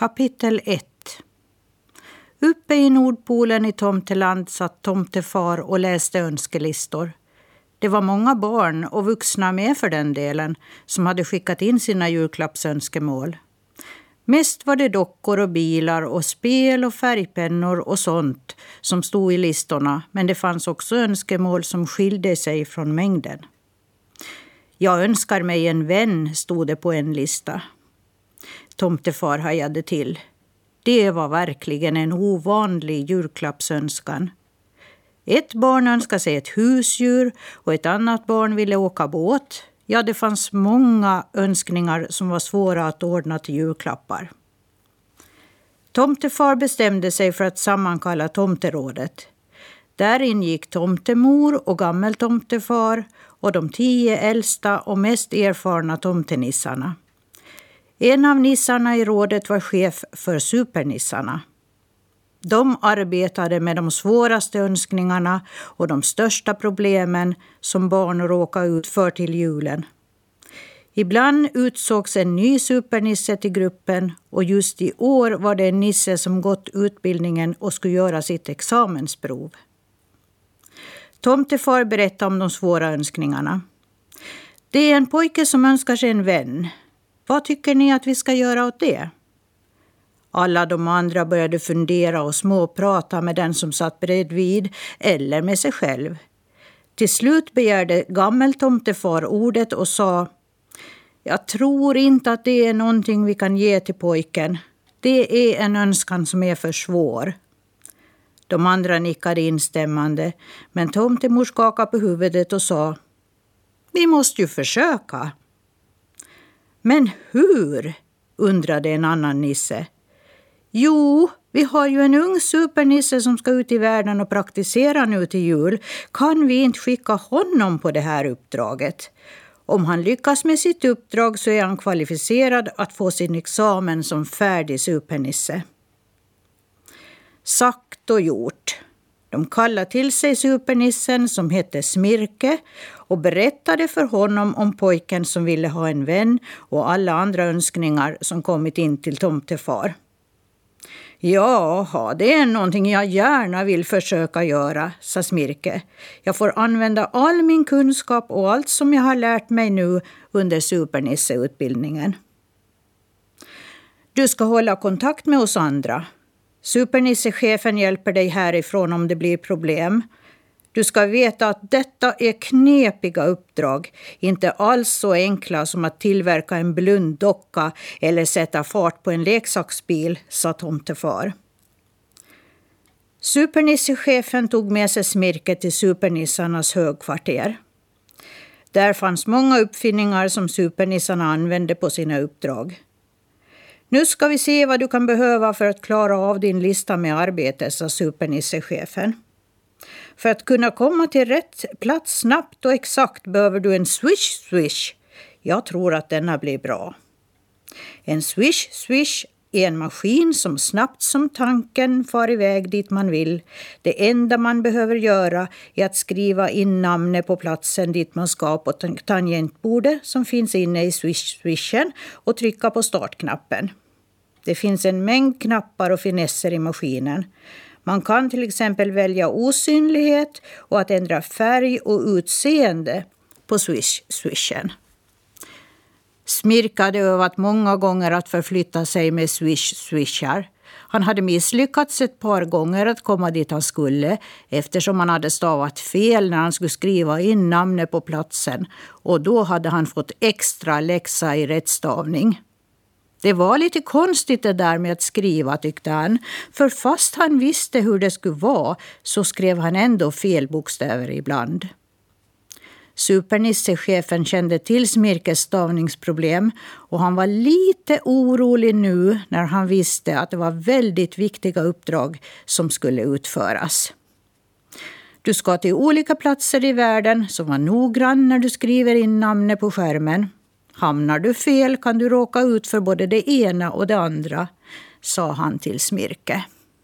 Kapitel 1 Uppe i Nordpolen i Tomteland satt tomtefar och läste önskelistor. Det var många barn, och vuxna med för den delen, som hade skickat in sina julklappsönskemål. Mest var det dockor och bilar och spel och färgpennor och sånt som stod i listorna, men det fanns också önskemål som skilde sig från mängden. Jag önskar mig en vän, stod det på en lista. Tomtefar hajade till. Det var verkligen en ovanlig julklappsönskan. Ett barn önskade sig ett husdjur och ett annat barn ville åka båt. Ja, det fanns många önskningar som var svåra att ordna till julklappar. Tomtefar bestämde sig för att sammankalla tomterådet. Där ingick tomtemor och gammeltomtefar och de tio äldsta och mest erfarna tomtenissarna. En av nissarna i rådet var chef för supernissarna. De arbetade med de svåraste önskningarna och de största problemen som barn råkar ut för till julen. Ibland utsågs en ny supernisse till gruppen och just i år var det en nisse som gått utbildningen och skulle göra sitt examensprov. Tomtefar berättade om de svåra önskningarna. Det är en pojke som önskar sig en vän. Vad tycker ni att vi ska göra åt det? Alla de andra började fundera och småprata med den som satt bredvid eller med sig själv. Till slut begärde gammeltomtefar ordet och sa Jag tror inte att det är någonting vi kan ge till pojken. Det är en önskan som är för svår. De andra nickade instämmande, men tomtemor skakade på huvudet och sa Vi måste ju försöka. Men hur? undrade en annan nisse. Jo, vi har ju en ung supernisse som ska ut i världen och praktisera nu till jul. Kan vi inte skicka honom på det här uppdraget? Om han lyckas med sitt uppdrag så är han kvalificerad att få sin examen som färdig supernisse. Sagt och gjort. De kallade till sig supernissen som hette Smirke och berättade för honom om pojken som ville ha en vän och alla andra önskningar som kommit in till tomtefar. Jaha, det är någonting jag gärna vill försöka göra, sa Smirke. Jag får använda all min kunskap och allt som jag har lärt mig nu under supernisseutbildningen. Du ska hålla kontakt med oss andra. Supernissechefen hjälper dig härifrån om det blir problem. Du ska veta att detta är knepiga uppdrag, inte alls så enkla som att tillverka en blunddocka eller sätta fart på en leksaksbil, sa tomtefar. Supernissechefen tog med sig Smirke till supernissarnas högkvarter. Där fanns många uppfinningar som supernissarna använde på sina uppdrag. Nu ska vi se vad du kan behöva för att klara av din lista med arbete, sa supernissechefen. För att kunna komma till rätt plats snabbt och exakt behöver du en swish swish. Jag tror att denna blir bra. En swish swish en maskin som snabbt som tanken far iväg dit man vill. Det enda man behöver göra är att skriva in namnet på platsen dit man ska på tangentbordet som finns inne i swish-swishen och trycka på startknappen. Det finns en mängd knappar och finesser i maskinen. Man kan till exempel välja osynlighet och att ändra färg och utseende på swish-swishen. Smirk hade övat många gånger att förflytta sig med swish-swishar. Han hade misslyckats ett par gånger att komma dit han skulle eftersom han hade stavat fel när han skulle skriva in namnet på platsen och då hade han fått extra läxa i rättstavning. Det var lite konstigt det där med att skriva tyckte han, för fast han visste hur det skulle vara så skrev han ändå fel bokstäver ibland. Supernissechefen kände till Smirkes stavningsproblem och han var lite orolig nu när han visste att det var väldigt viktiga uppdrag som skulle utföras. Du ska till olika platser i världen, så var noggrann när du skriver in namnet på skärmen. Hamnar du fel kan du råka ut för både det ena och det andra, sa han till Smirke.